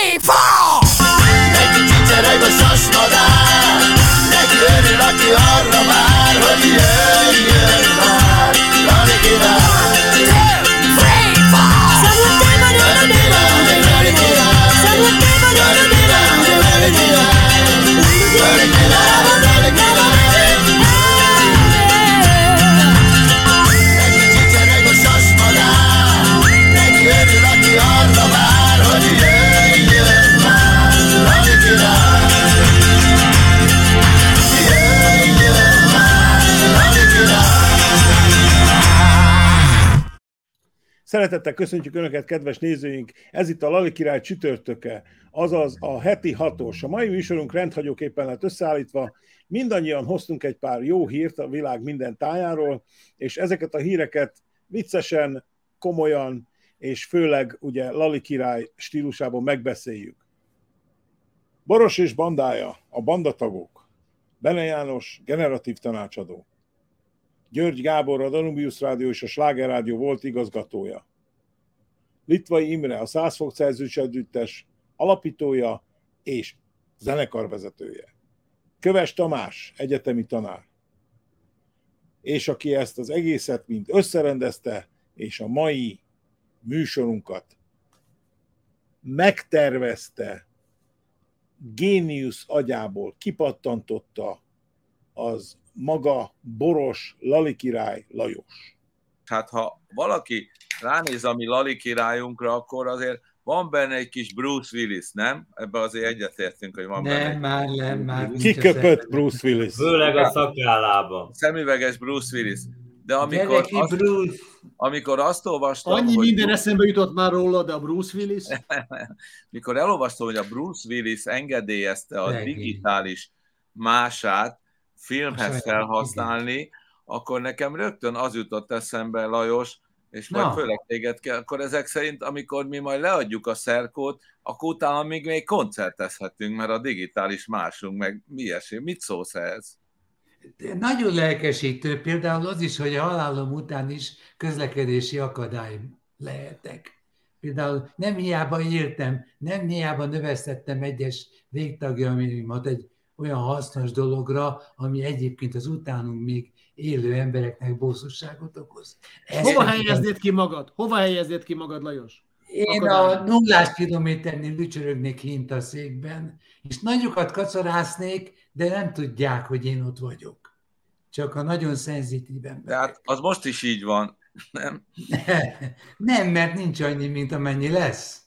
free fall! Neki csicsereg a sasmadár, neki örül, aki arra vár, hogy jöjjön Szeretettel köszöntjük Önöket, kedves nézőink! Ez itt a Lali Király csütörtöke, azaz a heti hatos. A mai műsorunk rendhagyóképpen lett összeállítva. Mindannyian hoztunk egy pár jó hírt a világ minden tájáról, és ezeket a híreket viccesen, komolyan, és főleg ugye Lali Király stílusában megbeszéljük. Boros és bandája, a bandatagok. Bene János, generatív tanácsadó. György Gábor, a Danubius Rádió és a Sláger Rádió volt igazgatója. Litvai Imre, a Százfok Szerzős Együttes alapítója és zenekarvezetője. Köves Tamás, egyetemi tanár. És aki ezt az egészet mind összerendezte, és a mai műsorunkat megtervezte, géniusz agyából kipattantotta, az maga Boros Lali király Lajos. Hát ha valaki ránéz a mi Lali királyunkra, akkor azért van benne egy kis Bruce Willis, nem? Ebbe azért egyetértünk, hogy van nem, benne. Nem, már nem, már. Kiköpött Bruce Willis. Főleg a szakállában. Szemüveges Bruce Willis. De amikor, azt, Bruce. amikor azt olvastam, Annyi hogy minden eszembe jutott már róla, de a Bruce Willis? mikor elolvastam, hogy a Bruce Willis engedélyezte a digitális mását, filmhez felhasználni, akkor nekem rögtön az jutott eszembe, Lajos, és majd Na. főleg téged kell, akkor ezek szerint, amikor mi majd leadjuk a szerkót, akkor utána még, még koncertezhetünk, mert a digitális másunk, meg mi ilyesmi. Mit szólsz ehhez? Nagyon lelkesítő például az is, hogy a halálom után is közlekedési akadály lehetek. Például nem hiába írtam, nem hiába növesztettem egyes végtagjaimat egy olyan hasznos dologra, ami egyébként az utánunk még élő embereknek bosszúságot okoz. Ezt Hova helyeznéd ki magad? Hova helyeznéd ki magad, Lajos? Én a nullás kilométernél lücsörögnék kint a székben, és nagyokat kacarásznék, de nem tudják, hogy én ott vagyok. Csak a nagyon szenzitív emberek. De hát az most is így van, nem? nem, mert nincs annyi, mint amennyi lesz.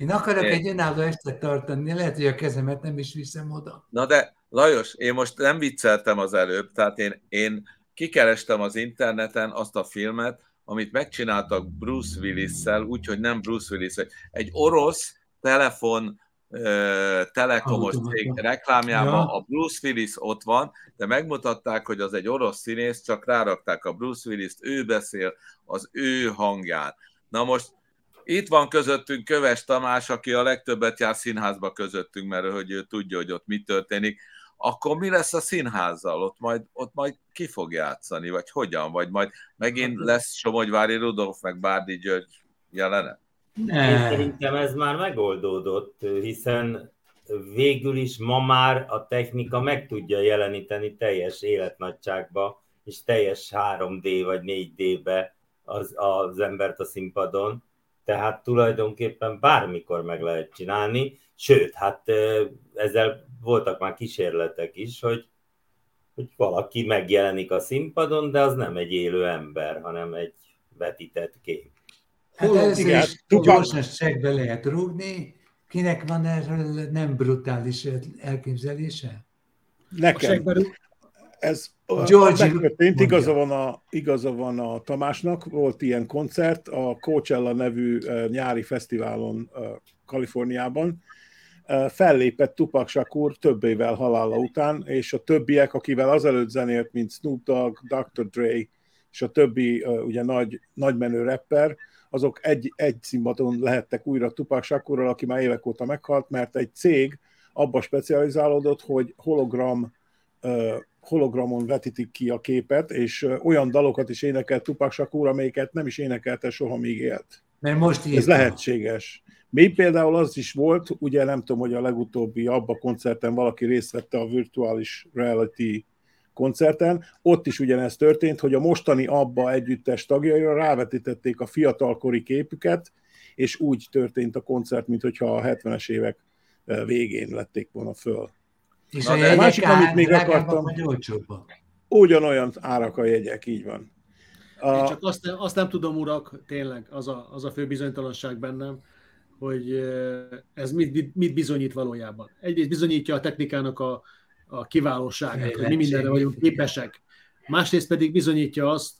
Én akarok én... egy önálló estet tartani, lehet, hogy a kezemet nem is viszem oda. Na de, Lajos, én most nem vicceltem az előbb, tehát én, én kikerestem az interneten azt a filmet, amit megcsináltak Bruce Willis-szel, úgyhogy nem Bruce Willis, egy orosz telefon telekomos cég reklámjában ja. a Bruce Willis ott van, de megmutatták, hogy az egy orosz színész, csak rárakták a Bruce Willis-t, ő beszél az ő hangján. Na most itt van közöttünk Köves Tamás, aki a legtöbbet jár színházba közöttünk, mert hogy ő tudja, hogy ott mi történik. Akkor mi lesz a színházzal? Ott majd, ott majd ki fog játszani, vagy hogyan? Vagy majd megint hát, lesz Somogyvári Rudolf, meg Bárdi György jelenet? Én szerintem ez már megoldódott, hiszen végül is ma már a technika meg tudja jeleníteni teljes életnagyságba, és teljes 3D vagy 4D-be az, az embert a színpadon tehát tulajdonképpen bármikor meg lehet csinálni, sőt, hát ezzel voltak már kísérletek is, hogy, hogy valaki megjelenik a színpadon, de az nem egy élő ember, hanem egy vetített kép. Hát igen, is gyorsan be lehet rúgni, kinek van erről nem brutális elképzelése? Nekem ez George megtörtént, igaza van, a, igaza van a Tamásnak, volt ilyen koncert a Coachella nevű nyári fesztiválon Kaliforniában, fellépett Tupac Shakur több évvel halála után, és a többiek, akivel azelőtt zenélt, mint Snoop Dogg, Dr. Dre, és a többi ugye nagy, nagymenő rapper, azok egy, egy színpadon lehettek újra Tupac Shakurral, aki már évek óta meghalt, mert egy cég abba specializálódott, hogy hologram hologramon vetítik ki a képet, és olyan dalokat is énekelt Tupac Shakur, amelyiket nem is énekelte soha még élt. Mert most Ez lehetséges. Még például az is volt, ugye nem tudom, hogy a legutóbbi abba koncerten valaki részt vette a Virtuális Reality koncerten, ott is ugyanezt történt, hogy a mostani abba együttes tagjaira rávetítették a fiatalkori képüket, és úgy történt a koncert, mintha a 70-es évek végén lették volna föl. És Na, a de a másik, amit még akartam-? Ugyanolyan árak a jegyek, így van. Én A, csak azt, nem- azt nem tudom, urak, tényleg az a, az a fő bizonytalanság bennem, hogy ez mit, mit bizonyít valójában. Egyrészt bizonyítja a technikának a, a kiválóságát, hogy mi mindenre vagyunk képesek. Másrészt pedig bizonyítja azt,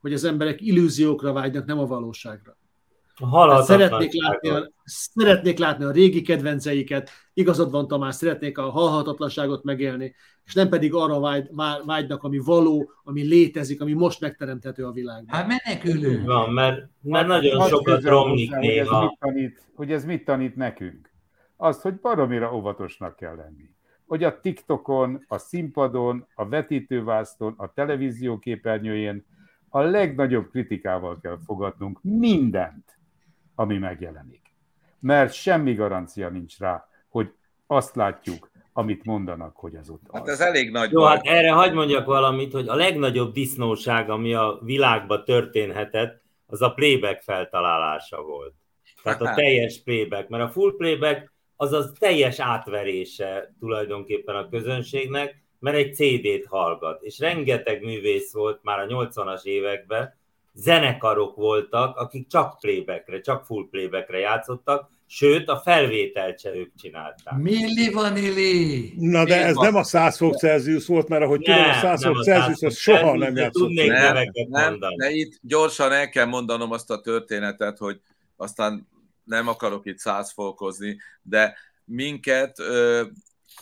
hogy az emberek illúziókra vágynak, nem a valóságra. Szeretnék, látni a, szeretnék látni a régi kedvenceiket, igazad van Tamás, szeretnék a halhatatlanságot megélni, és nem pedig arra vágy, vá- vágynak, ami való, ami létezik, ami most megteremthető a világban. Hát menekülünk. Van, mert, mert nagyon Hadd sokat romlik hozzá, hogy ez, néha. mit tanít, hogy ez mit tanít nekünk? Azt, hogy baromira óvatosnak kell lenni. Hogy a TikTokon, a színpadon, a vetítővászton, a televízió képernyőjén a legnagyobb kritikával kell fogadnunk mindent, ami megjelenik. Mert semmi garancia nincs rá, hogy azt látjuk, amit mondanak, hogy az ott Hát ez elég nagy Jó, baj. hát erre hagyd mondjak valamit, hogy a legnagyobb disznóság, ami a világban történhetett, az a playback feltalálása volt. Tehát a teljes playback, mert a full playback az az teljes átverése tulajdonképpen a közönségnek, mert egy CD-t hallgat. És rengeteg művész volt már a 80-as években, zenekarok voltak, akik csak playbackre, csak full playbackre játszottak, sőt a felvételt se ők csinálták. Milli vanili! na de ez van. nem a 100 fok Celsius volt, mert ahogy tudom, a 100 nem fok Celsius 100 az soha nem játszott. tudnék Nem, neveket nem, mondani. de itt gyorsan el kell mondanom azt a történetet, hogy aztán nem akarok itt százfolkozni, de minket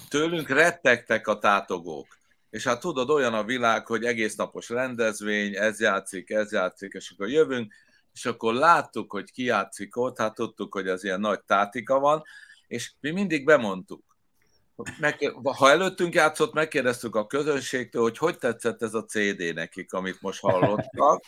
tőlünk rettegtek a tátogók. És hát tudod, olyan a világ, hogy egész napos rendezvény, ez játszik, ez játszik, és akkor jövünk, és akkor láttuk, hogy ki játszik ott, hát tudtuk, hogy az ilyen nagy tátika van, és mi mindig bemondtuk. Meg, ha előttünk játszott, megkérdeztük a közönségtől, hogy hogy tetszett ez a CD nekik, amit most hallottak.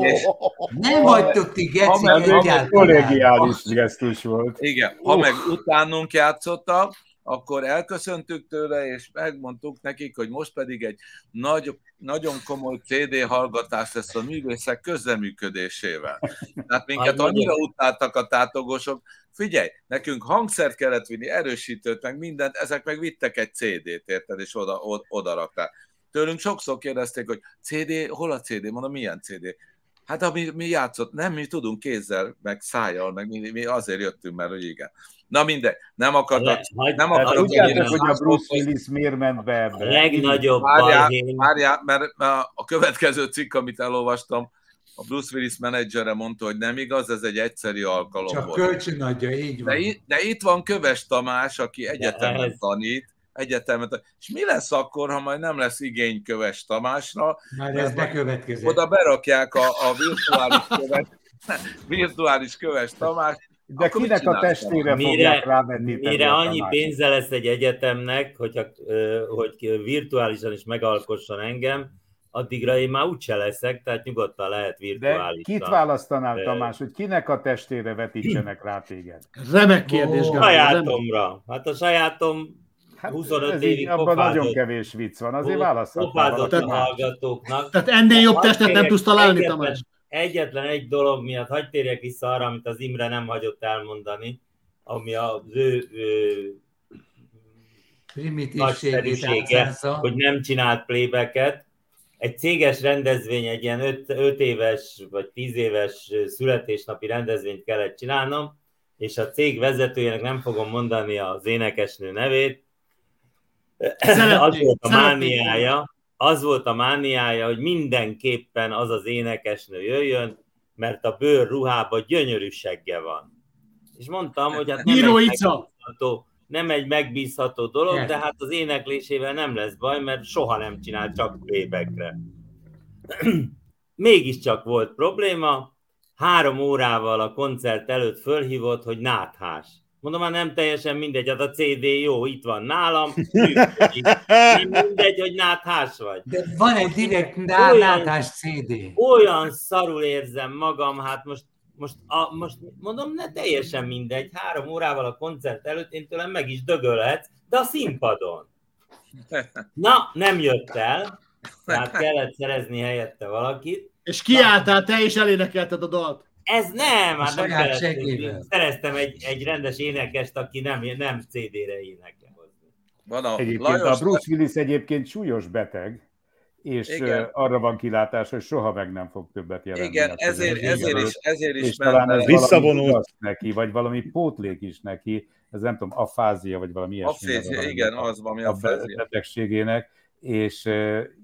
És Nem vagytok ti egyáltalán. kollegiális gesztus volt. Igen, ha meg utánunk játszottak, akkor elköszöntük tőle, és megmondtuk nekik, hogy most pedig egy nagy, nagyon komoly CD hallgatás lesz a művészek közleműködésével. Tehát minket annyira utáltak a tátogosok. Figyelj, nekünk hangszert kellett vinni, erősítőt, meg mindent, ezek meg vittek egy CD-t, érted, és oda, oda, oda rakták. Tőlünk sokszor kérdezték, hogy CD, hol a CD? Mondom, milyen CD? Hát ami mi játszott, nem, mi tudunk kézzel, meg szájjal, meg mi, mi azért jöttünk, mert hogy igen. Na mindegy, nem akartak, Le- nem akarok tudjátok, hogy a Bruce. Willis miért ment be A ebbe? legnagyobb Várjál, balhé, várjál, mert a következő cikk, amit elolvastam, a Bruce Willis menedzsere mondta, hogy nem igaz, ez egy egyszerű alkalom Csak volt. kölcsönadja, így De, van. itt, de itt van Köves Tamás, aki egyetemen tanít, egyetemen tanít. És mi lesz akkor, ha majd nem lesz igény Köves Tamásra? Már ez bekövetkezett. Oda berakják a, a virtuális köves, virtuális köves Tamás, De Akkor kinek a testére Mire- fogják rávetíteni mire annyi Tamást? pénze lesz egy egyetemnek, hogyha, hogy virtuálisan is megalkosson engem, addigra én már úgyse leszek, tehát nyugodtan lehet De virtuálisan. kit választanál, Tamás, hogy kinek a testére vetítsenek rá téged? Remek kérdés, Gábor. Sajátomra. Hát a sajátom Hát 25 ez évig így, abban nagyon kevés vicc van, azért választhatnál pofázott valaki a hallgatóknak. Tehát ennél jobb testet nem tudsz találni, egyetlen- Tamás. Egyetlen egy dolog miatt, hagyd térjek vissza arra, amit az Imre nem hagyott elmondani, ami az ő, ő Primitívségét hogy nem csinált playbacket. Egy céges rendezvény, egy ilyen 5 éves vagy 10 éves születésnapi rendezvényt kellett csinálnom, és a cég vezetőjének nem fogom mondani az énekesnő nevét, Szeretnék, az volt a mániája, az volt a mániája, hogy mindenképpen az az énekesnő jöjjön, mert a bőr ruhában gyönyörű segge van. És mondtam, hogy hát nem Bíró egy, megbízható, nem egy megbízható dolog, de hát az éneklésével nem lesz baj, mert soha nem csinál csak playbackre. Mégiscsak volt probléma, három órával a koncert előtt fölhívott, hogy náthás. Mondom, már nem teljesen mindegy, hát a CD jó, itt van nálam, működik. nem mindegy, hogy náthás vagy. De van egy direkt Olyan- nátás CD. Olyan szarul érzem magam, hát most Most, a, most mondom, ne teljesen mindegy, három órával a koncert előtt én tőlem meg is dögölhetsz, de a színpadon. Na, nem jött el, tehát kellett szerezni helyette valakit. És kiálltál te, és elénekelted a dalt. Ez nem, hát nem. Szereztem egy, egy rendes énekest, aki nem, nem CD-re énekel. Van a Egyébként Lajos, a Bruce Willis egyébként súlyos beteg, és Igen. Arra van kilátás, hogy soha meg nem fog többet jelenni. igen, a ezért, közönségben. ezért is, ezért is és talán ez Visszavonult. neki, vagy valami pótlék is neki, ez nem tudom, afázia, vagy valami ilyesmi. Van igen, a- az valami a be- afézia. betegségének, és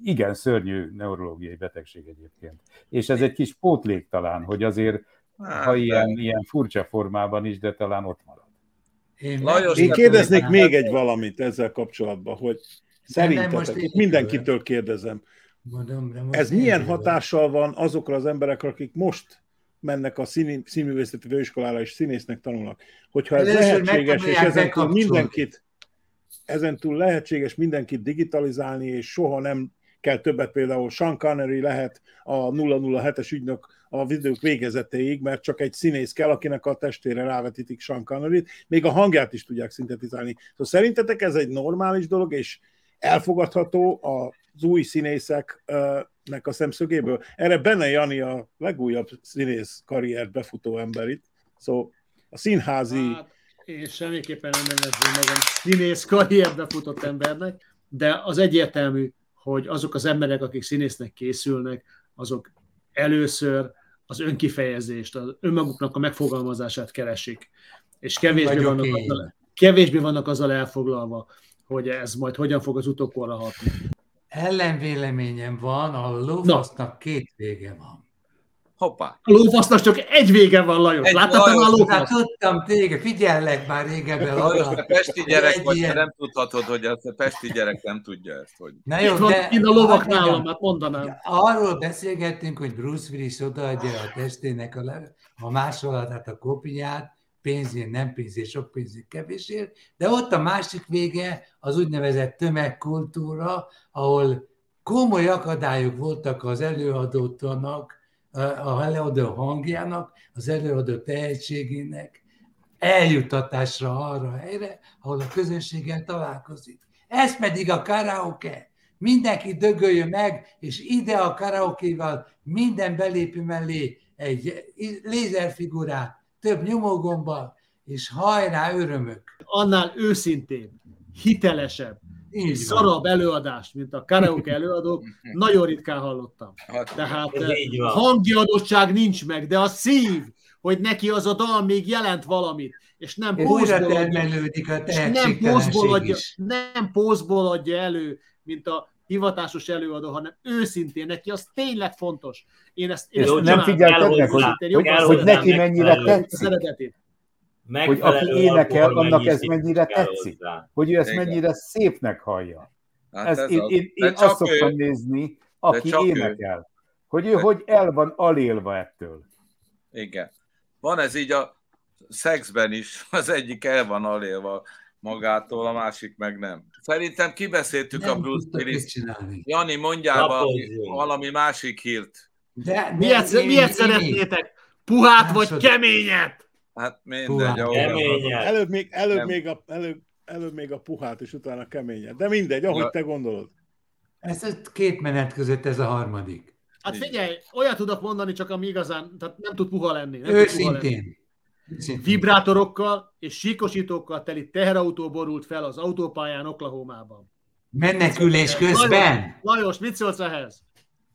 igen, szörnyű neurológiai betegség egyébként. És ez egy kis pótlék talán, hogy azért, Hát, ha ilyen, ilyen furcsa formában is, de talán ott marad. Én Lajos, Én kérdeznék tudnál. még egy valamit ezzel kapcsolatban, hogy szerintetek, itt mindenkitől kérdezem, Mondom, de most ez milyen hatással van azokra az emberekre, akik most mennek a színi, színművészeti főiskolára és színésznek tanulnak. Hogyha ez lehetséges, és ezen mindenkit, ezen túl lehetséges mindenkit digitalizálni, és soha nem kell többet, például Sean Connery lehet a 007-es ügynök a videók végezetéig, mert csak egy színész kell, akinek a testére rávetítik Sean Connery-t, még a hangját is tudják szintetizálni. Szóval szerintetek ez egy normális dolog, és elfogadható az új színészeknek a szemszögéből? Erre Benne Jani a legújabb színész karriert befutó ember itt. Szóval a színházi... Hát, én semmiképpen nem nevezném magam színész karrierbe futott embernek, de az egyértelmű, hogy azok az emberek, akik színésznek készülnek, azok először az önkifejezést, az önmaguknak a megfogalmazását keresik. És kevésbé vannak, azzal, kevésbé vannak azzal elfoglalva, hogy ez majd hogyan fog az utókorra hatni. Ellenvéleményem van, a lófasznak két vége van. Hoppá. A lófasznak csak egy vége van, Lajos. Egy Láttad te már a Hát tudtam téged, figyellek már régebben Lajos, te pesti gyerek Egy vagy, te ilyen- nem tudhatod, hogy ez a pesti gyerek nem tudja ezt, hogy... Na jó, Itt van, de... én a lovak mondjam, nálam, hát mondanám. Arról beszélgettünk, hogy Bruce Willis odaadja a testének a, le- a másolatát, a kopiát, pénzén, nem pénzén, sok pénzén, kevésért, de ott a másik vége az úgynevezett tömegkultúra, ahol komoly akadályok voltak az előadótnak, a előadó hangjának, az előadó tehetségének eljutatásra arra a helyre, ahol a közönséggel találkozik. Ez pedig a karaoke. Mindenki dögöljön meg, és ide a karaokéval minden belépő mellé egy lézerfigurát, több nyomógombbal, és hajrá örömök. Annál őszintébb, hitelesebb, Így van. szarabb előadást, mint a karaoke előadók, nagyon ritkán hallottam. Hát, Tehát eh, hangi adottság nincs meg, de a szív, hogy neki az a dal még jelent valamit, és nem pózból adja, és nem pózból adja, nem pózból adja elő, mint a hivatásos előadó, hanem őszintén, neki az tényleg fontos. Én ezt, én És ezt nem figyeltek meg, hogy, hogy, hogy neki mennyire tetszik. Hogy aki énekel, annak ez mennyire tetszik. hozzá. hogy ő ezt Igen. mennyire szépnek hallja. hát Ez, ez én, az. én, De azt szoktam ő- nézni, aki csak ő. énekel, hogy ő De- hogy el van alélva ettől. Igen. Van ez így a szexben is, az egyik el van alélva magától, a másik meg nem. Szerintem kibeszéltük a Nem Bruce tudtak mit Willis. Jani, mondjál valami, valami másik hírt. De, Miért, én- miért én- szeretnétek? Puhát vagy keményet? Hát mindegy. Keményen. Előbb még, előbb, Nem. még a, előbb, előbb még a puhát, és utána keményet. De mindegy, ahogy Ja. te gondolod. Ez két menet között ez a harmadik. Hát figyelj, olyat tudok mondani, csak ami igazán, tehát nem tud puha lenni. Nem tud puha lenni. Őszintén. Vibrátorokkal és síkosítókkal teli teherautó borult fel az autópályán Oklahomában. Menekülés közben. Lajos, mit szólsz ehhez?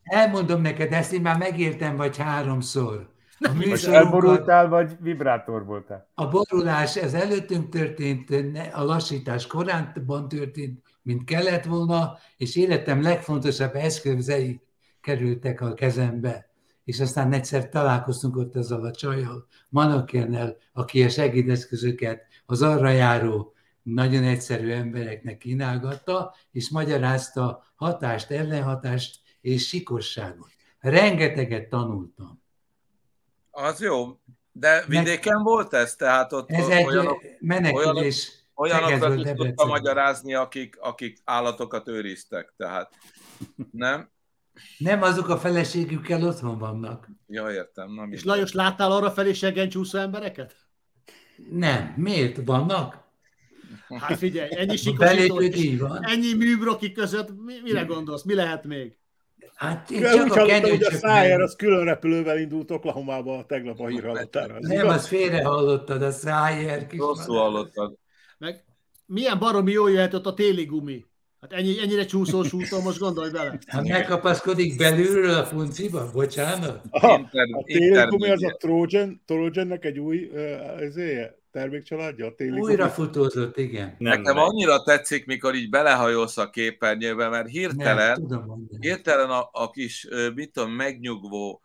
Elmondom neked, ezt én már megértem vagy háromszor. A Most elborultál, vagy vibrátor voltál? a borulás, ez előttünk történt, a lassítás korábban történt, mint kellett volna, és életem legfontosabb eszközei kerültek a kezembe. És aztán egyszer találkoztunk ott ezzel a csajjal, Manokernel, aki a segédeszközöket az arra járó, nagyon egyszerű embereknek kínálgatta, és magyarázta hatást, ellenhatást és sikosságot. Rengeteget tanultam. Az jó. De vidéken volt ez? Tehát ott Ez egy olyanok, menekülés olyanokra Szegedről tudta magyarázni, akik, akik állatokat őriztek. Tehát nem? Nem azok a feleségükkel otthon vannak. Ja, értem. Na, És. Lajos, láttál arra felé seggen csúszó embereket? Nem. Miért vannak? Hát figyelj, ennyi sikosító, ennyi műbroki között, mi, mire gondolsz? Mi lehet még? Hát én Úgy csak a hallottam, hogy a Szájer az külön repülővel indult Oklahomába tegnap a hír hallottara. Ez Nem, igaz? azt félre hallottad, a Szájer kis Rosszul hallottad. Meg milyen baromi jó jöhet ott a téli gumi? Hát ennyi, ennyire csúszós úton, most gondolj bele. Hát megkapaszkodik belülről a punciba? Bocsánat? Aha, Inter, a az a. Trojan, Trojannek egy új uh, ezéje, termékcsaládja, a téli. Újra futózott, igen. Nem Nekem megy. annyira tetszik, mikor így belehajolsz a képernyőbe, mert Nem, hirtelen, tudom mondani. hirtelen a, a kis, mit tudom, megnyugvó,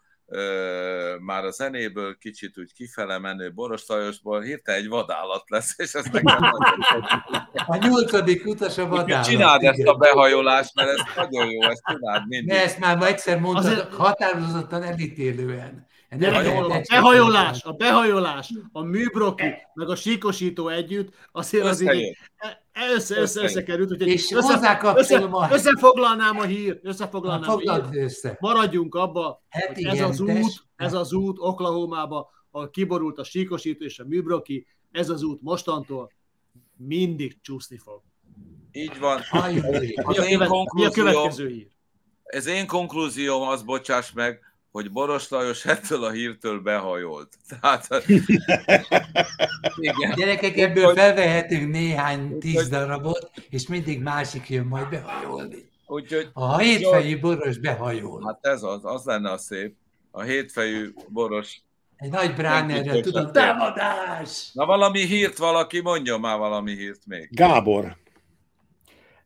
már a zenéből kicsit úgy kifele menő Boros Lajosból hirtelen egy vadállat lesz, és ez nekem nagyon A nyolcadik utas a vadállat. Csináld ezt igen. a behajolást, mert ez nagyon jó, ezt csináld mindig. Ne, ezt már ma egyszer mondtad, Azért- határozottan elítélően. Nem a egyszer behajolás, a behajolás, a műbroki, meg a síkosító együtt, azért az így össze, össze, összekerült, úgyhogy És össze, a... össze, összefoglalnám a hír, Na, összefoglalnám a hír. Foglald össze. Maradjunk abba, Hát hogy igen, ez az út, ez az út Oklahomába, ahol kiborult a síkosító és a műbroki, ez az út mostantól mindig csúszni fog. Így van. Ajjaj. Mi a, követ, mi a következő hír? ez én konklúzióm, az bocsáss meg, hogy Boros Lajos ettől a hírtől behajolt. Tehát, igen. Gyerekek, ebből Úgyhogy- felvehetünk néhány tíz Úgyhogy- darabot, és mindig másik jön majd behajolni. Úgyhogy, A hétfejű boros behajol. hát ez az, az lenne a szép. A hétfejű Boros. Egy nagy bránerrel, Senki tudom, támadás! Na valami hírt valaki, mondjon már valami hírt még. Gábor,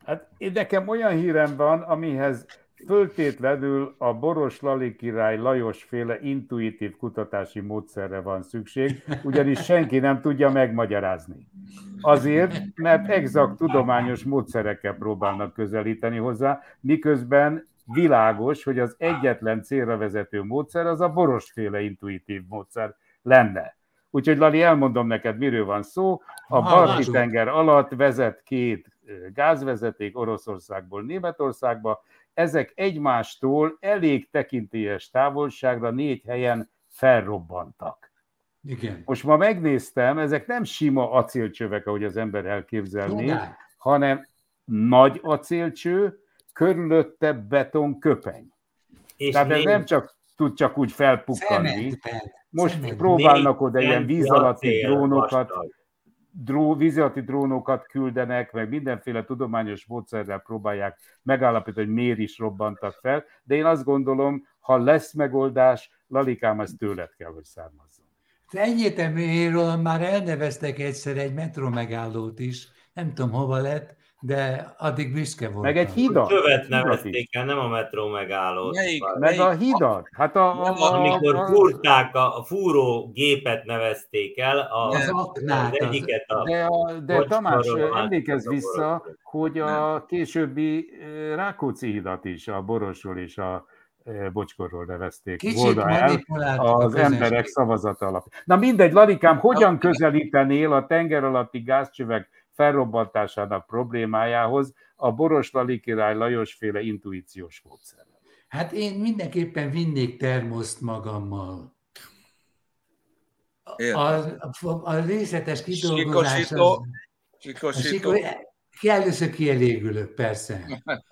Hát én nekem olyan hírem van, amihez föltétlenül a Boros Lali király Lajos féle intuitív kutatási módszerre van szükség, ugyanis senki nem tudja megmagyarázni. Azért, mert exakt tudományos módszerekkel próbálnak közelíteni hozzá, miközben világos, hogy az egyetlen célra vezető módszer az a borosféle intuitív módszer lenne. Úgyhogy Lali, elmondom neked, miről van szó. A balti tenger alatt vezet két gázvezeték Oroszországból Németországba. Ezek egymástól elég tekintélyes távolságra négy helyen felrobbantak. Igen. Most ma megnéztem, ezek nem sima acélcsövek, ahogy az ember elképzelné, Csodák. hanem nagy acélcső, körülötte beton köpeny. És Tehát ez nem csak tud csak úgy felpukkanni. Most próbálnak oda ilyen víz alatti drónokat, vastag. Dró, víz alatti drónokat küldenek, meg mindenféle tudományos módszerrel próbálják megállapítani, hogy miért is robbantak fel, de én azt gondolom, ha lesz megoldás, Lalikám, ez tőled kell, hogy származzon. Egyértelműről már elneveztek egyszer egy metro megállót is, nem tudom hova lett, de addig büszke voltam. Meg egy hidat. Követ nevezték el, nem a metró megállót. Melyik? Bár- Meg a hidat. Hát a, a, a, Amikor fúrták, a, a fúró gépet nevezték el, a, Az aknát, az, egyiket a... de, a, de Tamás, emlékezz vissza, hogy a későbbi eh, Rákóczi hidat is a Borosról és a eh, Bocskorról nevezték kicsit volna el. az emberek szavazata alapján. Na mindegy, Lalikám, hogyan közelítenél a tenger alatti gázcsövek felrobbantásának problémájához a Boros Lali király Lajos féle intuíciós módszer? Hát én mindenképpen vinnék termoszt magammal. A, a, a részletes kidolgozás az, Sikosító, a sikor, először kielégülök, persze.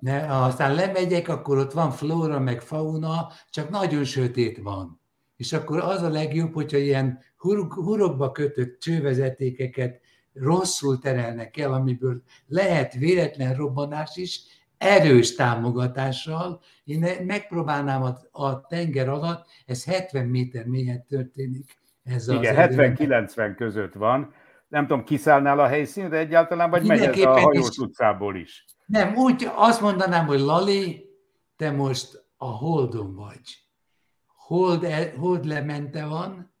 Ne, ha aztán lemegyek, akkor ott van flóra, meg fauna, csak nagyon sötét van. És akkor az a legjobb, hogyha ilyen hurok, hurokba kötött csővezetékeket rosszul terelnek el, amiből lehet véletlen robbanás is, erős támogatással. Én megpróbálnám a, a tenger alatt, ez 70 méter mélyen történik. Ez Igen, erő. 70-90 között van. Nem tudom, kiszállnál a helyszínre egyáltalán, vagy megy ez a hajós is. utcából is? Nem, úgy azt mondanám, hogy Lali, te most a holdon vagy. Hold, el, hold lemente van,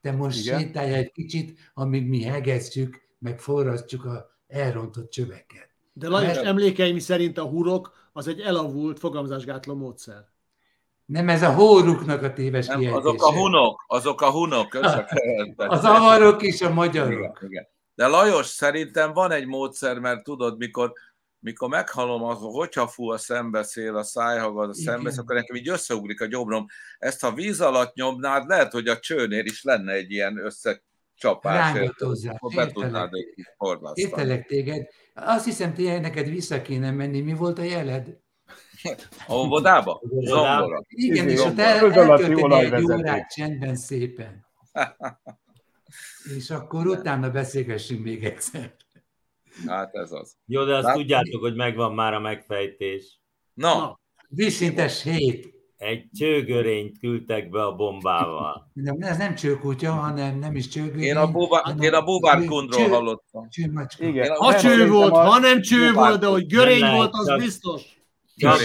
te most Igen. sétálj egy kicsit, amíg mi hegesztjük, meg forrasztjuk a elrontott csöveket. De Lajos Mert- emlékeim szerint a hurok az egy elavult fogamzásgátló módszer. Nem ez a hóruknak a téves Nem, kiejtése. azok a hunok, azok a hunok összekevertek. Az avarok és a magyarok. Igen, igen. De Lajos, szerintem van egy módszer, mert tudod, mikor, mikor meghallom, az, hogyha fú a szembeszél, a szájhagad, a szembeszél, akkor nekem így összeugrik a gyomrom. Ezt ha víz alatt nyomnád, lehet, hogy a csőnél is lenne egy ilyen összecsapás. Érted? Rángatózzák. Akkor be Értelek. Értelek téged. Azt hiszem, te neked vissza kéne menni. Mi volt a jeled? A óvodába? Zongora. Igen, és Izé, ott el, eltölteni egy órát csendben szépen. És akkor utána beszélgessünk még egyszer. Hát ez az. Jó, de azt Lát- tudjátok, hogy megvan már a megfejtés. Na, Na, Vízszintes hét. Egy csőgörényt küldtek be a bombával. Nem, ez nem csőkutya, hanem nem is csőgörény. én a, búvá, én a búvár kundról Cső- hallottam. Csőmacska. Igen. Ha Nem, cső volt, a- ha nem cső Próbáltuk. volt, de hogy görény Nem volt, az csak- biztos. Csak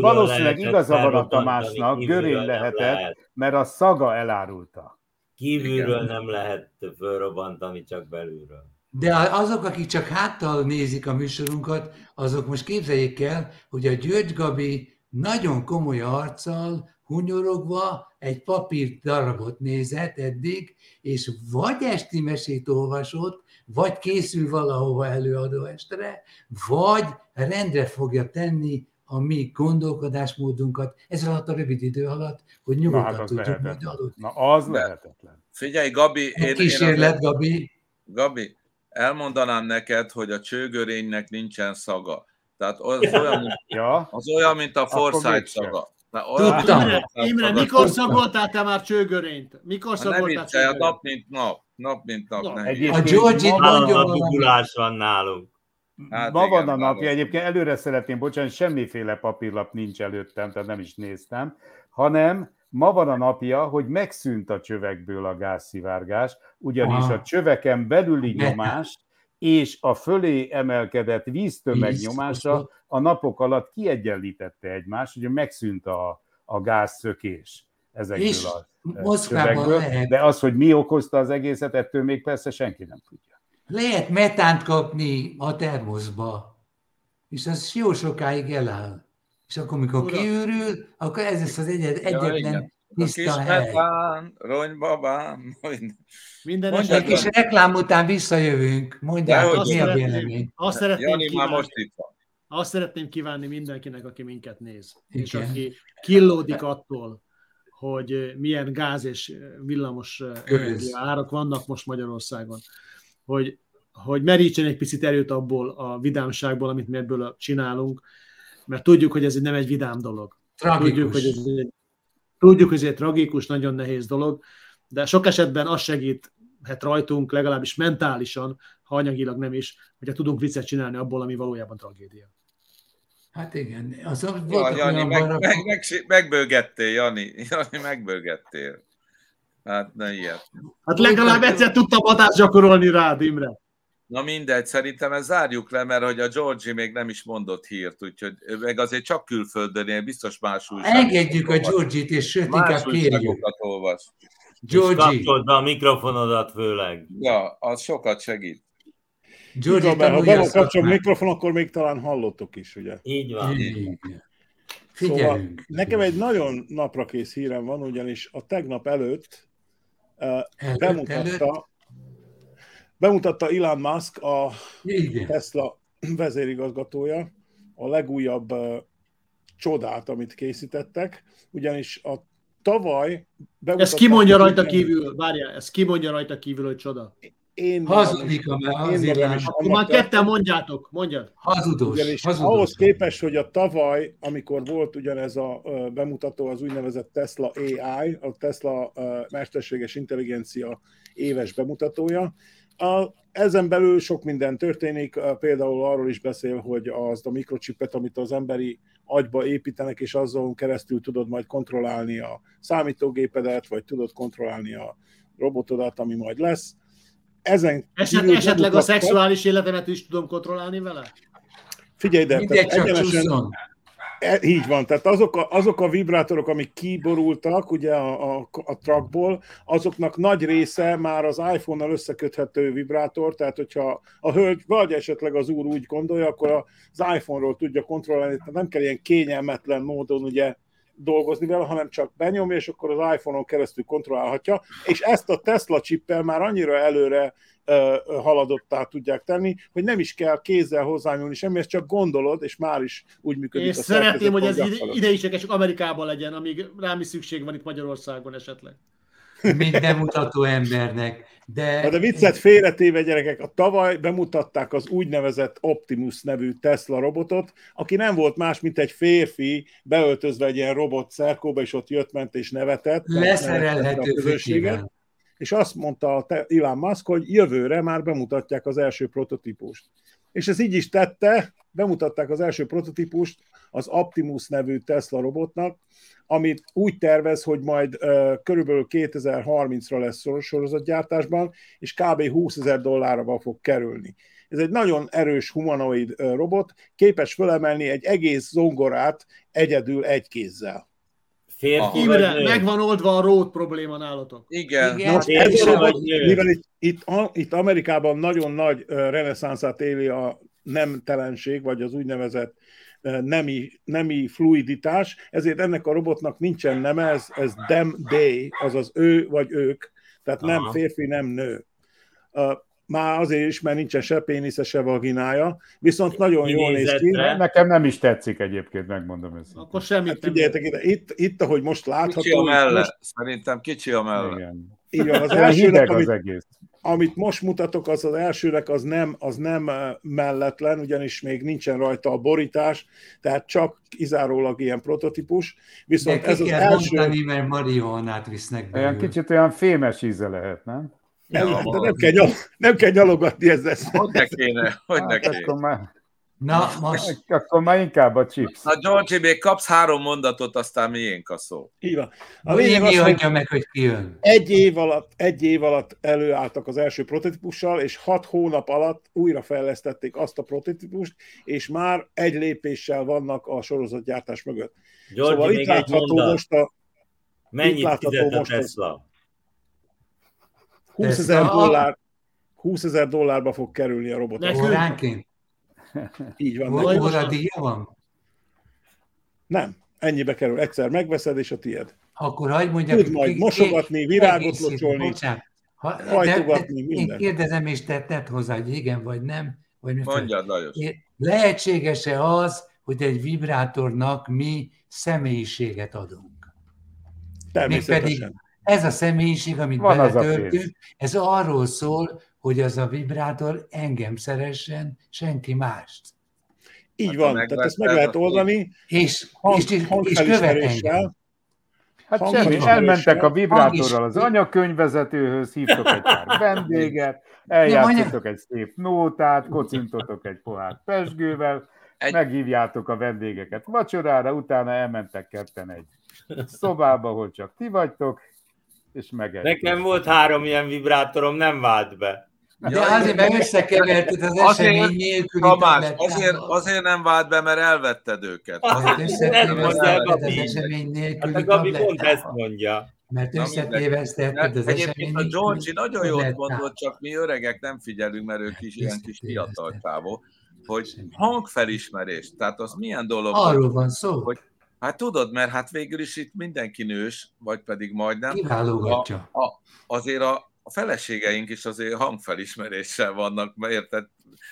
Valószínűleg lehetett igaza van a Tamásnak, görény lehetett, lehet. mert a szaga elárulta. Kívülről Igen. nem lehet felrobbantani, csak belülről. De azok, akik csak háttal nézik a műsorunkat, azok most képzeljék el, hogy a György Gabi nagyon komoly arccal, hunyorogva egy papír darabot nézett eddig, és vagy esti mesét olvasott, vagy készül valahova előadó estre, vagy rendre fogja tenni a mi gondolkodásmódunkat ez alatt a rövid idő alatt, hogy Na nyugodtan hát az tudjuk majd aludni. Na az lehetetlen. Figyelj, Gabi, én, én kísérlet, Gabi. Gabi, elmondanám neked, hogy a csőgörénynek nincsen szaga. Tehát az olyan, mint, Ja, az olyan, mint a Forsyth szaga. Tudtam. Imre, mikor szagoltál te már csőgörényt? Mikor nem szagoltál viccelj, a csőgörényt? nap mint nap. Nap mint nap. Na, ne egy- hülye. A Georgie dugulás van nálunk. Hát ma igen, van a napja. Egyébként előre szeretném, bocsánat, semmiféle papírlap nincs előttem, tehát nem is néztem, hanem ma van a napja, hogy megszűnt a csövekből a gázszivárgás, ugyanis Aha. a csöveken belüli Metán. nyomás és a fölé emelkedett víztömeg Víz- nyomása a napok alatt kiegyenlítette egymást, ugye megszűnt a, a gázszökés ezekből És a csövekből, lehet, de az, hogy mi okozta az egészet, ettől még persze senki nem tudja. lehet metánt kapni a termoszba, és az jó sokáig eláll. És akkor, mikor kiürül, akkor ez lesz az egyed, Ja, igen. Tiszta hely. ronybabám, minden. Minden Mondjad, Egy kis reklám után visszajövünk, mondjátok, Dehogy mi a vélemény. azt szeretném, Jani már kívánni, most itt van. azt szeretném kívánni mindenkinek, aki minket néz, és Igen. aki killódik attól, hogy milyen gáz és villamos árak vannak most Magyarországon, hogy, hogy merítsen egy picit erőt abból a vidámságból, amit mi ebből csinálunk, mert tudjuk, hogy ez nem egy vidám dolog. Tudjuk, hogy Tragikus. ez egy, tudjuk, hogy ez egy tragikus, nagyon nehéz dolog, de sok esetben az segíthet rajtunk, legalábbis mentálisan, ha anyagilag nem is, hogyha tudunk viccet csinálni abból, ami valójában tragédia. Hát igen, az Ja, voltak Jani, meg, barakok, meg, meg, megbőgettél, Jani. Jani, megbőgettél. Hát ne ilyet. Hát legalább egyszer tudtam hatást gyakorolni rád, Imre. Na mindegy, szerintem ezt zárjuk le, mert hogy a Georgie még nem is mondott hírt, úgyhogy meg azért csak külföldön biztos más újságokat engedjük a olvas. Georgie-t, és sőt, Más inkább kérjük. újságokat olvas. És kapcsold be a mikrofonodat főleg. Ja, az sokat segít. Igen, mert ha tanulja be a van kapcsolva a szakmát. mikrofon, akkor még talán hallottok is, ugye? Így van. Igen. Szóval Figyelünk. nekem egy nagyon naprakész hírem van, ugyanis a tegnap előtt uh, Előtt, előtt. Bemutatta, Elon Musk, a Igen. Tesla vezérigazgatója, a legújabb uh, csodát, amit készítettek, ugyanis a tavaly Ez kimondja rajta kívül, várjál, ez kimondja rajta kívül, hogy csoda. Én Hazudik, a- már tartom. ketten mondjátok, mondjad. hazudós. Ugyanis hazudós. ahhoz képest, hogy a tavaly, amikor volt ugyanez a bemutató, az úgynevezett Tesla AI, a Tesla mesterséges intelligencia éves bemutatója, a, ezen belül sok minden történik, például arról is beszél, hogy az a mikrocsipet, amit az emberi agyba építenek, és azon keresztül tudod majd kontrollálni a számítógépedet, vagy tudod kontrollálni a robotodat, ami majd lesz. Ezen Eset, kívül esetleg a szexuális életemet is tudom kontrollálni vele? Figyelj, de Mindegy, egyenesen. E, így van, tehát azok a, azok a vibrátorok, amik kiborultak ugye a, a, a truckból, azoknak nagy része már az iPhone-nal összeköthető vibrátor, tehát hogyha a hölgy, vagy esetleg az úr úgy gondolja, akkor az iPhone-ról tudja kontrollálni, tehát nem kell ilyen kényelmetlen módon ugye dolgozni vele, hanem csak benyomja, és akkor az iPhone-on keresztül kontrollálhatja, és ezt a Tesla chippel már annyira előre haladottá tudják tenni, hogy nem is kell kézzel hozzányúlni semmi, ezt csak gondolod, és már is úgy működik. És szeretném, hogy ez ide is csak Amerikában legyen, amíg rám is szükség van itt Magyarországon esetleg. Mint bemutató embernek. De, Na de viccet félretéve gyerekek, a tavaly bemutatták az úgynevezett Optimus nevű Tesla robotot, aki nem volt más, mint egy férfi beöltözve egy ilyen robot szerkóba, és ott jött, ment és nevetett. Leszerelhető közösséget és azt mondta a Elon Musk, hogy jövőre már bemutatják az első prototípust. És ez így is tette, bemutatták az első prototípust az Optimus nevű Tesla robotnak, amit úgy tervez, hogy majd uh, körülbelül 2030-ra lesz sorozatgyártásban, és kb. 20 ezer dollárba fog kerülni. Ez egy nagyon erős humanoid uh, robot, képes fölemelni egy egész zongorát egyedül egy kézzel. Férfi Imre, meg van oldva a road probléma nálatok. Igen. Igen. Most ez a, mivel itt, itt, itt Amerikában nagyon nagy reneszánszát éli a nemtelenség, vagy az úgynevezett nemi, nemi fluiditás, ezért ennek a robotnak nincsen neme, ez, ez them, they, azaz ő vagy ők, tehát Aha. nem férfi, nem nő már azért is, mert nincsen se pénisze, se vaginája, viszont nagyon jól néz ki. Nekem nem is tetszik egyébként, megmondom ezt. Akkor semmit hát figyeljetek ide, itt, itt, ahogy most látható... Kicsi a melle, most... szerintem kicsi a melle. Igen. Így van, az elsőnek, amit, az egész. Amit most mutatok, az az elsőnek az nem, az nem melletlen, ugyanis még nincsen rajta a borítás, tehát csak kizárólag ilyen prototípus. Viszont De ez az első... mondani, mert marihuanát visznek be. Olyan kicsit olyan fémes íze lehet, nem? Nem, ja, de nem, kell nyal, nem kell nyalogatni ezzel. Hogy ne kéne, hogy ne hát kéne. Akkor már, Na, most... Akkor már inkább a chips. Na, George, még kapsz három mondatot, aztán miénk a szó. Így van. A lényeg az, hogy meg, hogy kijön. Egy év, alatt, egy év alatt előálltak az első prototípussal, és hat hónap alatt újra fejlesztették azt a prototípust, és már egy lépéssel vannak a sorozatgyártás mögött. George, szóval itt látható most a... Mennyit fizet a Tesla? Az, 20 ezer dollár, 20 ezer dollárba fog kerülni a robot. Óránként? Így van. Vagy óradíja van? Nem, ennyibe kerül. Egyszer megveszed, és a tied. Akkor hagyd mondjak. Tud majd mosogatni, virágot locsolni, ha, hajtogatni, de, minden. Én kérdezem, és te tett hozzá, hogy igen vagy nem. Vagy Mondjad, Lajos. Lehetséges-e az, hogy egy vibrátornak mi személyiséget adunk? Természetesen. Mégpedig ez a személyiség, amit Van beletöltünk, ez arról szól, hogy az a vibrátor engem szeressen, senki mást. Így hát, van, tehát ezt meg lehet oldani. És, hang, és, és, és követ engem. Hát semmi, elmentek a vibrátorral az anyakönyvvezetőhöz, hívtok egy pár vendéget, eljátszotok egy szép nótát, kocintotok egy pohár pesgővel, egy... meghívjátok a vendégeket vacsorára, utána elmentek ketten egy szobába, ahol csak ti vagytok, és meg. Nekem volt három ilyen vibrátorom, nem vált be. De azért meg összekeverted az azért, esemény nélküli Tamás, azért, azért nem vált be, mert elvetted őket. Azért mondja az esemény nélküli hát, Gabi pont ezt mondja. Mert összetévesztetted az Egyébként a Georgi nagyon jól mondott, csak mi öregek nem figyelünk, mert ők is ilyen kis fiatal távol, hogy hangfelismerés, tehát az milyen dolog? Arról van szó. Hogy Hát tudod, mert hát végül is itt mindenki nős, vagy pedig majdnem. Kiválogatja. A, a, azért a, a feleségeink is azért hangfelismeréssel vannak, mert érted?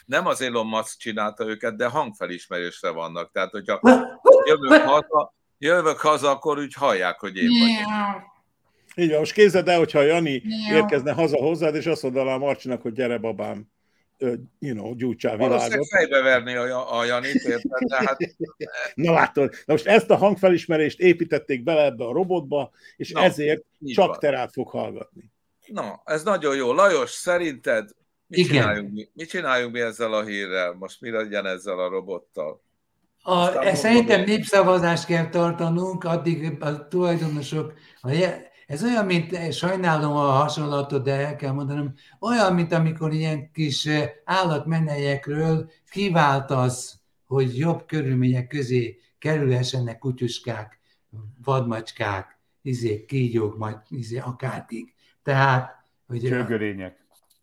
Nem az Elon Musk csinálta őket, de hangfelismerésre vannak. Tehát, hogyha jövök haza, jövök haza, akkor úgy hallják, hogy én vagyok. Így van, most képzeld el, hogyha Jani érkezne haza hozzád, és azt mondaná Marcsinak, hogy gyere babám, you know, gyújtsál világot. fejbe verni a, a Janit, érted? hát... Na látod, na most ezt a hangfelismerést építették bele ebbe a robotba, és Na, ezért csak van. te rád fog hallgatni. Na, ez nagyon jó. Lajos, szerinted mit Igen. csináljunk, mi? mit csináljunk mi ezzel a hírrel? Most mi legyen ezzel a robottal? A, szerintem népszavazást kell tartanunk, addig a tulajdonosok, a ez olyan, mint, eh, sajnálom a hasonlatot, de el kell mondanom, olyan, mint amikor ilyen kis eh, állatmenelyekről kiváltasz, hogy jobb körülmények közé kerülhessenek kutyuskák, vadmacskák, izé, kígyók, majd izé, akárkik. Tehát, hogy csőgörények.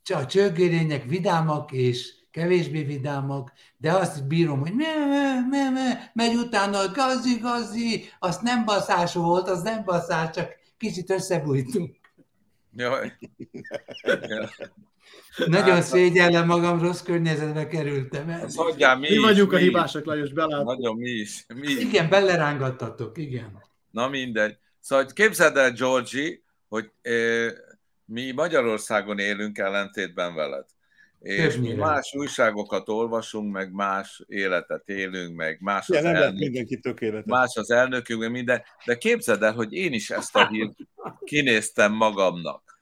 A, a csőgörények vidámak és kevésbé vidámak, de azt bírom, hogy me, me, me, me, megy utána, gazi, gazi, azt nem baszás volt, az nem baszás, csak kicsit összebújtunk. Jaj. Nagyon Hát, szégyellem magam, rossz környezetbe kerültem el. Hagyjál mi Mi is, vagyunk a mi is. hibásak, Lajos, belát. Nagyon mi is. Mi is. Igen, belerángattatok, igen. Na mindegy. Szóval képzeld el, Georgi, hogy eh, mi Magyarországon élünk ellentétben veled. És mi más újságokat olvasunk, meg más életet élünk, meg más Ja, az, nem elnök, mindenki tökéletes. más az elnökünk, meg minden. De képzeld el, hogy én is ezt a hírt kinéztem magamnak.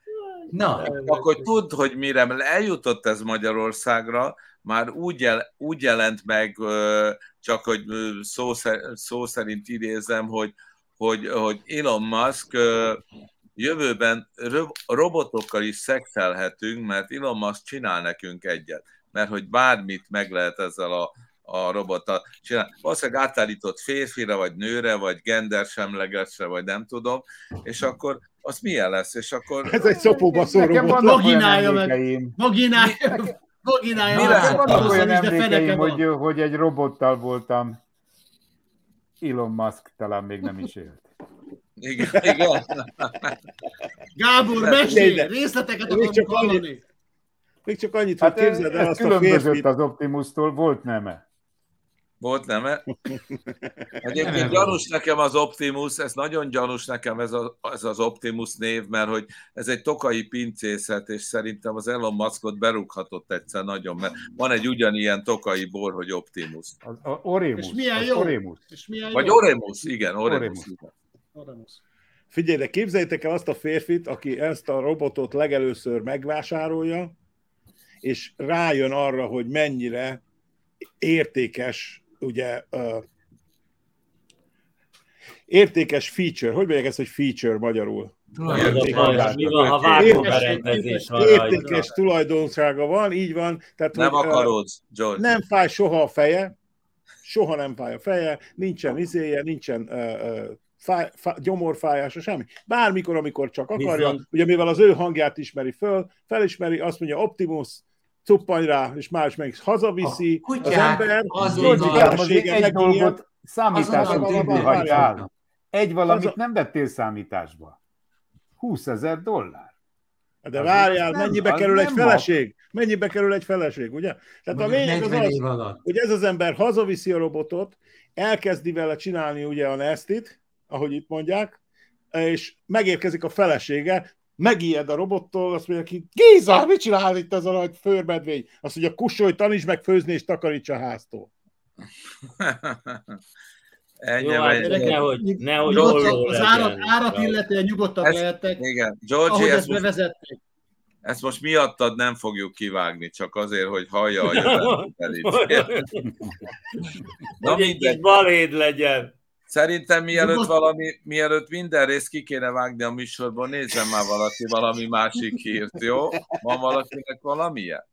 Na, Akkor tudd, hogy mire eljutott ez Magyarországra, már úgy, jel, úgy jelent meg, ö, csak hogy ö, szó, szer- szó szerint idézem, hogy, hogy, hogy Elon Musk jövőben ro- robotokkal is szexelhetünk, mert Elon Musk csinál nekünk egyet. Mert hogy bármit meg lehet ezzel a, a robottal csinálni. Valószínűleg átállított férfira, vagy nőre, vagy gendersemlegesre, vagy nem tudom, és akkor az milyen lesz? És akkor Ez egy szopóba szó Nekem robot. Vaginálja meg. Vaginálja, vaginálja. Meg, Nekem vannak olyan emlékeim, hogy, hogy egy robottal voltam. Elon Musk talán még nem is élt. igen, igen. Gábor, mesélj! Részleteket akarunk csak hallani. Még csak annyit, hogy Hát képzeld el ez azt a férfit, az Optimus-tól, volt neme. Volt nem -e? Egyébként gyanús nekem az Optimus, ez nagyon gyanús nekem ez, a, ez az Optimus név, mert hogy ez egy tokai pincészet, és szerintem az Elon Muskot berúghatott egyszer nagyon, mert van egy ugyanilyen tokai bor, hogy Optimus. Az, a Oremus. És milyen az jó? Oremus. És milyen Vagy jó? Oremus, igen, Oremus. Oremus. igen. Oremus. Figyelj, de képzeljétek el azt a férfit, aki ezt a robotot legelőször megvásárolja, és rájön arra, hogy mennyire értékes, ugye, uh, értékes feature. Hogy mondják ezt, hogy feature magyarul? tulajdonképpen. Mi van, ha Értékes- van tulajdonsága van, így van. Tehát, Nem hogy, akarod, George. nem fáj soha a feje, soha nem fáj a feje, nincsen izéje, nincsen uh, fáj, fáj, gyomorfájása, semmi. Bármikor, amikor csak akarja, Viszont- ugye mivel az ő hangját ismeri föl, felismeri, azt mondja Optimus, cuppanj rá, és más meg hazaviszi, A az kutyák ember, azonnal- a Gyurcsikám, azért felesége egy dolgot számításon kívül hagytál. Egy valamit Az a- nem vettél számításba. 20 ezer dollár. De Az várjál, nem- mennyibe az kerül egy feleség? Mennyibe kerül egy feleség, ugye? Tehát a lényeg az 40 az, hogy ez az ember hazaviszi a robotot, elkezdi vele csinálni ugye a nestit, ahogy itt mondják, és megérkezik a felesége, megijed a robottól, azt mondja ki, Géza, mit csinál itt ez a nagy főrmedvény? Azt mondja, kussolj, tanítsd meg főzni és takaríts a háztól. Ennyi, Jó, hát nehogy, nehogy Nyugodtan, az árat, árat illetően nyugodtak Ez- lehettek, Igen, ahogy Georgie, ezt ezt most, bevezették. ezt most miattad nem fogjuk kivágni, csak azért, hogy hallja a jövőt. Na Hogy egy kis baléd legyen. Szerintem mielőtt valami, mielőtt minden részt ki kéne vágni a műsorból, nézzen már valaki valami másik hírt, jó? Van valakinek valamilyen?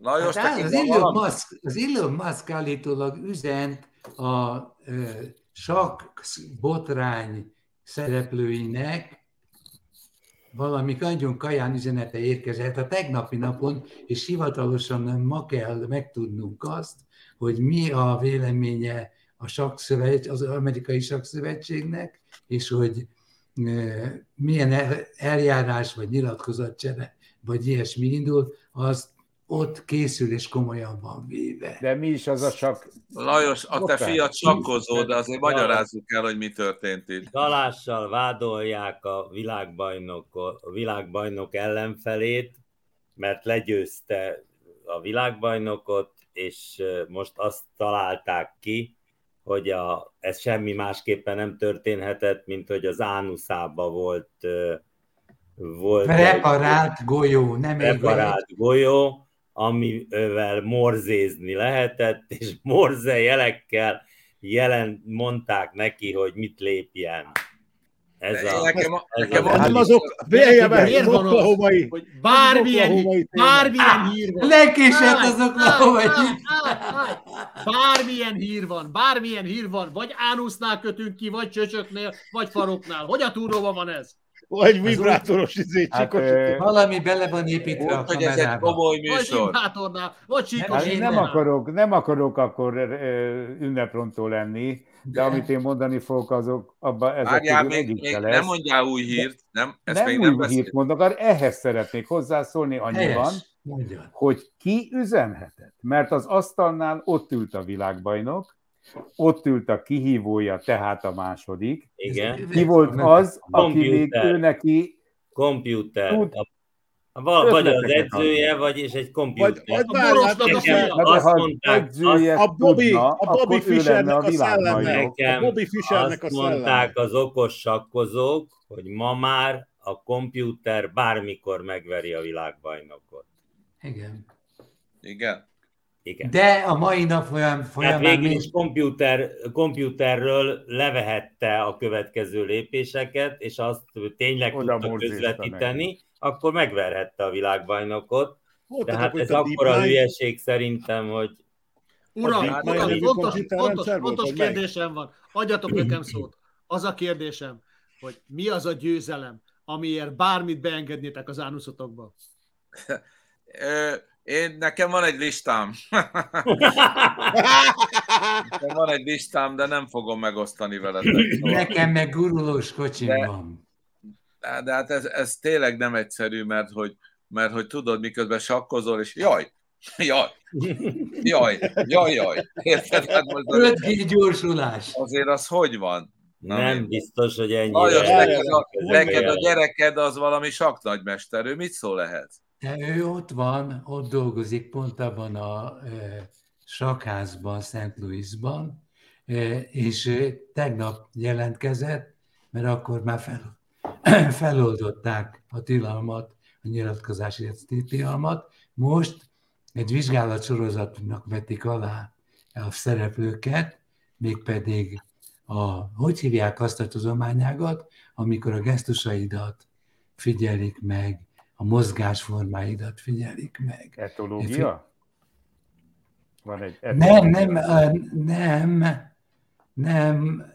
Lajos, Hát neked az, Elon? Musk, az Elon Musk állítólag üzent a ö, sakk botrány szereplőinek, valami nagyon kaján üzenete érkezett a tegnapi napon, és hivatalosan ma kell megtudnunk azt, hogy mi a véleménye a sakszövetség, az amerikai sakszövetségnek, és hogy ö, milyen el- eljárás vagy nyilatkozatcsere, vagy ilyesmi indul, az ott készül és komolyan van véve. De mi is az a csak... Lajos, a te fiat sakkozó, de azért magyarázzuk el, hogy mi történt itt. Galással vádolják a világbajnok, a világbajnok ellenfelét, mert legyőzte a világbajnokot, és most azt találták ki, hogy a, ez semmi másképpen nem történhetett, mint hogy az ánuszába volt, volt egy Preparált golyó, nem egy preparált golyó, amivel morzézni lehetett, és morze jelekkel jelen mondták neki, hogy mit lépjen. Ez a, Nekem, ez nekem a- egy- azok, Miért az van az? oklahomai. Hogy bármilyen, oklahomai bármilyen hír van. Lekésett azok lahova Bármilyen hír van, bármilyen hír van, vagy ánusznál kötünk ki, vagy csöcsöknél, vagy faroknál. Hogy a túróban van ez? Vagy vibrátoros izé, Hát, Valami bele van építve a hogy ez egy komoly Vagy műsor. vibrátornál, vagy csíkos Hát én nem akarok, nem akarok akkor ünneprontó lenni, de amit én mondani fogok, azok abban ezek Várjál, még, egyik még se nem lesz. mondjál új hírt, nem? Ezt Nem még új nem hírt beszélt. mondok, arra ehhez szeretnék hozzászólni annyiban. Mondja. hogy ki üzenhetett. Mert az asztalnál ott ült a világbajnok, ott ült a kihívója, tehát a második. Igen. Ki volt az, aki még ő neki Komputer. Tud- A, val- vagy az edzője, vagy és egy Vagy, komputer. vagy A borosnak a fia. Na de azt mondták, a Bobby, tudna, a Bobby Fischernek a a szelleme. A a azt szelleme. mondták az okos sakkozók, hogy ma már a komputer bármikor megveri a világbajnokot. Igen. Igen. Igen. De a mai nap folyam, Tehát folyamán végül még is komputer, komputerről levehette a következő lépéseket, és azt tényleg Oda tudta közvetíteni, akkor megverhette a világbajnokot. Mondtatok, Tehát ez a akkora Deep Mind- hülyeség szerintem, hogy Uram, Mind uram, fontos, fontos, fontos melyik? kérdésem van. Adjatok nekem szót. Az a kérdésem, hogy mi az a győzelem, amiért bármit beengednétek az ánuszotokba. Én, nekem van egy listám. Nekem van egy listám, de nem fogom megosztani veletek. Szóval. nekem meg gurulós kocsim De- van. De, de hát ez, ez tényleg nem egyszerű, mert hogy, mert hogy tudod, miközben sakkozol, és jaj, jaj, jaj, jaj, jaj. Érted? Hát most azért, 5G gyorsulás. azért az hogy van? Na, nem mindegy. biztos, hogy ennyire. Lajos, Várjál, neked a, neked a gyereked az valami saknagymester, ő mit szól ehhez? De ő ott van, ott dolgozik pont abban a e, sakházban, St. Louisban, és tegnap jelentkezett, mert akkor már fel, feloldották a tilalmat, a nyilatkozási tilalmat. Most egy vizsgálatsorozatnak vetik alá a szereplőket, mégpedig a, hogy hívják azt a tudományágat, amikor a gesztusaidat figyelik meg, a mozgásformáidat figyelik meg. Etológia? Van egy Nem, nem, ö, nem, nem,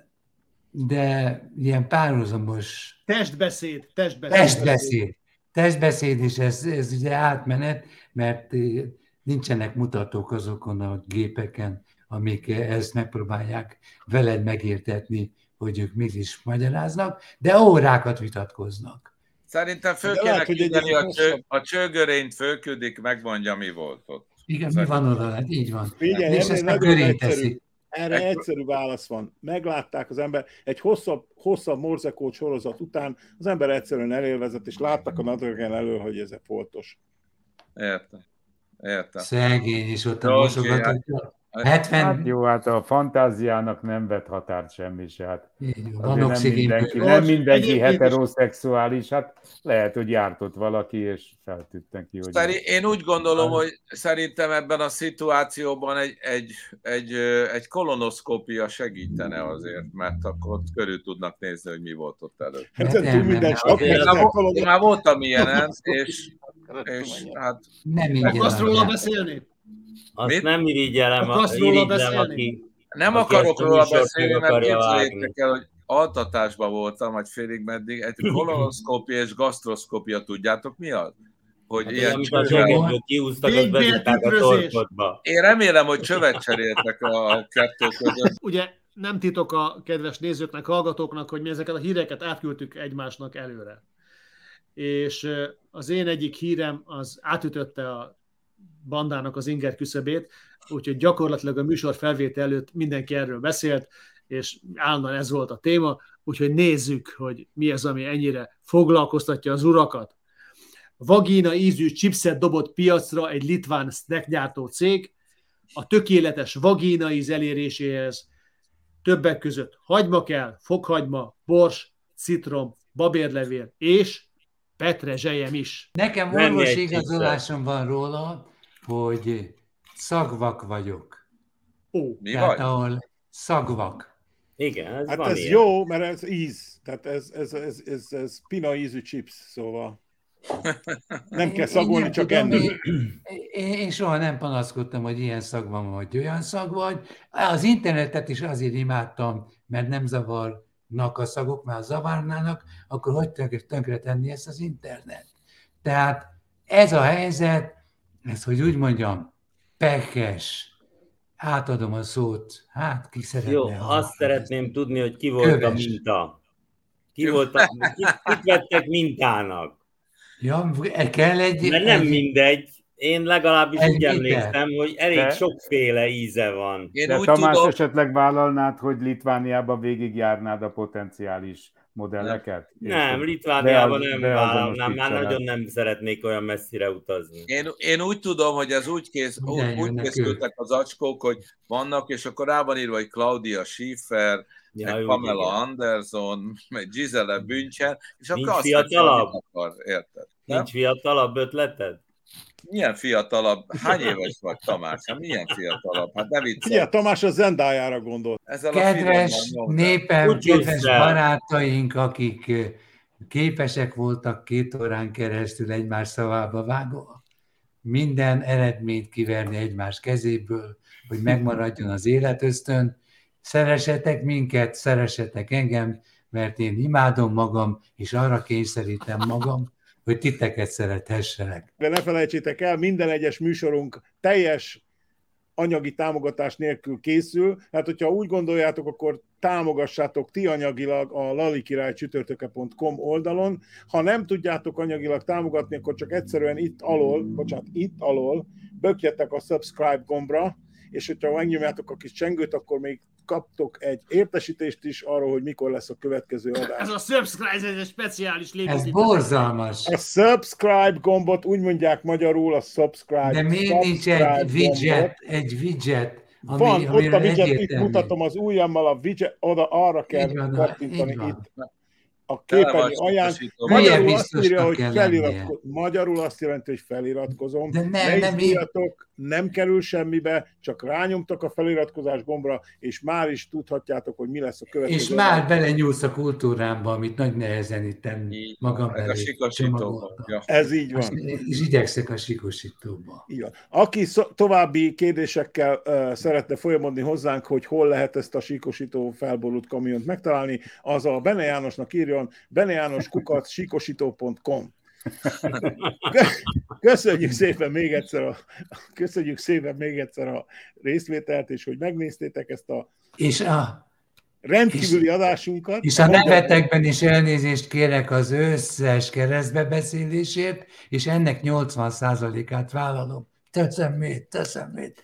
de ilyen párhuzamos Testbeszéd, testbeszéd. testbeszéd. Testbeszéd is, ez, ez ugye átmenet, mert nincsenek mutatók azokon a gépeken, amik ezt megpróbálják veled megértetni, hogy ők mit is magyaráznak, de órákat vitatkoznak. Szerintem föl kéne lehet, hogy küldeni a, cső, a csőgörényt, fölküldik, megmondja, mi volt ott. Igen, mi van oda lent, így van. Figyelj, és ezt a köré egyszerű. teszi. Erre Ekkor- egyszerű válasz van. Meglátták az ember, egy hosszabb, hosszabb morzekód sorozat után az ember egyszerűen elélvezett, és láttak a nadrágen elő, hogy ez egy foltos. Értem. Értem. Szegény is ott a. Hát 70, Hát jó, hát a fantáziának nem vet határt semmi se. Hát van, nem mindenki, nem mindenki heteroszexuális, hát lehet, hogy jártott valaki, és feltűntek ki, hogy... Szeri, én úgy gondolom, hogy szerintem ebben a szituációban egy, egy, egy, egy kolonoszkópia segítene azért, mert akkor ott körül tudnak nézni, hogy mi volt ott előtt. Hát Nem, nem, minden nem. Én már, én voltam ilyenen, és, és hát Nem ingyen Akarsz róla beszélni? Azt Mit? nem irigyelem, a, Akarsz irigyelem beszélni? aki, nem Aki akarok róla beszélni, mert képzeljétek el, hogy altatásban voltam, vagy félig meddig, egy kolonoszkópia és gasztroszkópia, tudjátok mi az? Hogy hát, ilyen amit a csővel- zsebedből kiúztak, azt Végbél bezutták a torkodba. Én remélem, hogy csövet cseréltek a kettő között. Ugye nem titok a kedves nézőknek, hallgatóknak, hogy mi ezeket a híreket átküldtük egymásnak előre. És az én egyik hírem az átütötte a bandának az inger küszöbét, úgyhogy gyakorlatilag a műsor felvétel előtt mindenki erről beszélt, és állandóan ez volt a téma, úgyhogy nézzük, hogy mi az, ami ennyire foglalkoztatja az urakat. Vagina ízű chipset dobott piacra egy litván snackgyártó cég, a tökéletes vagina íz eléréséhez többek között hagyma kell, fokhagyma, bors, citrom, babérlevél és petrezselyem is. Nekem orvosi igazolásom van róla, hogy szagvak vagyok. Ó, Mi Tehát vagy? ahol szagvak. Igen, ez Hát van ez ilyen. jó, mert ez íz. Tehát ez, ez, ez, ez, ez pina ízű chips, szóval nem kell szagolni, én csak tudom, enni. Én, én, soha nem panaszkodtam, hogy ilyen szag van, vagy olyan szag vagy. Az internetet is azért imádtam, mert nem zavar nakaszagok már zavarnának, akkor hogy tönkre, tönkre tenni ezt az internet? Tehát ez a helyzet, ez, hogy úgy mondjam, pekes, átadom a szót, hát ki szeretne Jó, hallani azt ezt? szeretném tudni, hogy ki volt a Köves. minta. Ki volt a, ki, kit vettek mintának? Ja, kell egy... Mert nem egy, mindegy. Én legalábbis Egy úgy emlékszem, hogy elég De- sokféle íze van. Én De úgy Tamás, tudom, esetleg vállalnád, hogy Litvániában végigjárnád a potenciális modelleket? És Nem, hogy Litvániában beaz- nem vállalnám, már nagyon nem szeretnék olyan messzire utazni. Én, én úgy tudom, hogy ez úgy, kész, úgy, úgy készültek az acskók, hogy vannak, és akkor rá van írva, hogy Claudia Schiffer, Ja, meg jó, Pamela igen. Anderson, meg Gisele Bündchen, és akkor Nincs azt fiatalabb? akar, érted? Nem? Nincs fiatalabb ötleted? Milyen fiatalabb? Hány éves vagy, Tamás? Hát milyen fiatalabb? Hát ne viccelj. Figyelj, Tamás a Zendájára gondolt. Ezzel a Kedves nyomtál. népem, Úgy kedves vissza. barátaink, akik képesek voltak két órán keresztül egymás szavába vágva, minden eredményt kiverni egymás kezéből, hogy megmaradjon az életösztön. Szeressetek minket, szeressetek engem, mert én imádom magam, és arra kényszerítem magam, hogy titeket szerethesselek. De ne felejtsétek el, minden egyes műsorunk teljes anyagi támogatás nélkül készül. Hát, hogyha úgy gondoljátok, akkor támogassátok ti anyagilag a lalikirálycsütörtöke.com oldalon. Ha nem tudjátok anyagilag támogatni, akkor csak egyszerűen itt alól, bocsánat, itt alól bökjetek a subscribe gombra, és hogyha megnyomjátok a kis csengőt, akkor még kaptok egy értesítést is arról, hogy mikor lesz a következő Ez adás. a subscribe, ez egy speciális Ez lépés. borzalmas. A subscribe gombot úgy mondják magyarul, a subscribe. De miért nincs subscribe egy widget, gombot. egy widget, ami, Van, ott a widget, itt mutatom az ujjammal a widget, oda arra kell van, kattintani így van. A képernyő. Hülye Magyarul azt írja, hogy feliratko... Magyarul azt jelenti, hogy feliratkozom. De ne- ne nem így. izguljatok, nem kerül semmibe, csak rányomtak a feliratkozás gombra, és már is tudhatjátok, hogy mi lesz a következő. És már belenyúlsz a kultúrámba, amit nagy nehezen itt magam ez a. Ja. Ez így van. És igyekszek a sikosítóba. Van. Aki szó- további kérdésekkel uh, szeretne folyamodni hozzánk, hogy hol lehet ezt a síkosító felborult kamiont megtalálni, az a Bene Jánosnak írjon, benejánoskukat síkosító.com. Köszönjük szépen még egyszer a, köszönjük szépen még egyszer a részvételt, és hogy megnéztétek ezt a És a, rendkívüli adásunkat. és a nevetekben is elnézést kérek az összes keresztbebeszélésért, és ennek 80%-át vállalom. Teszem mit, teszem mit,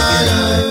Hosanna.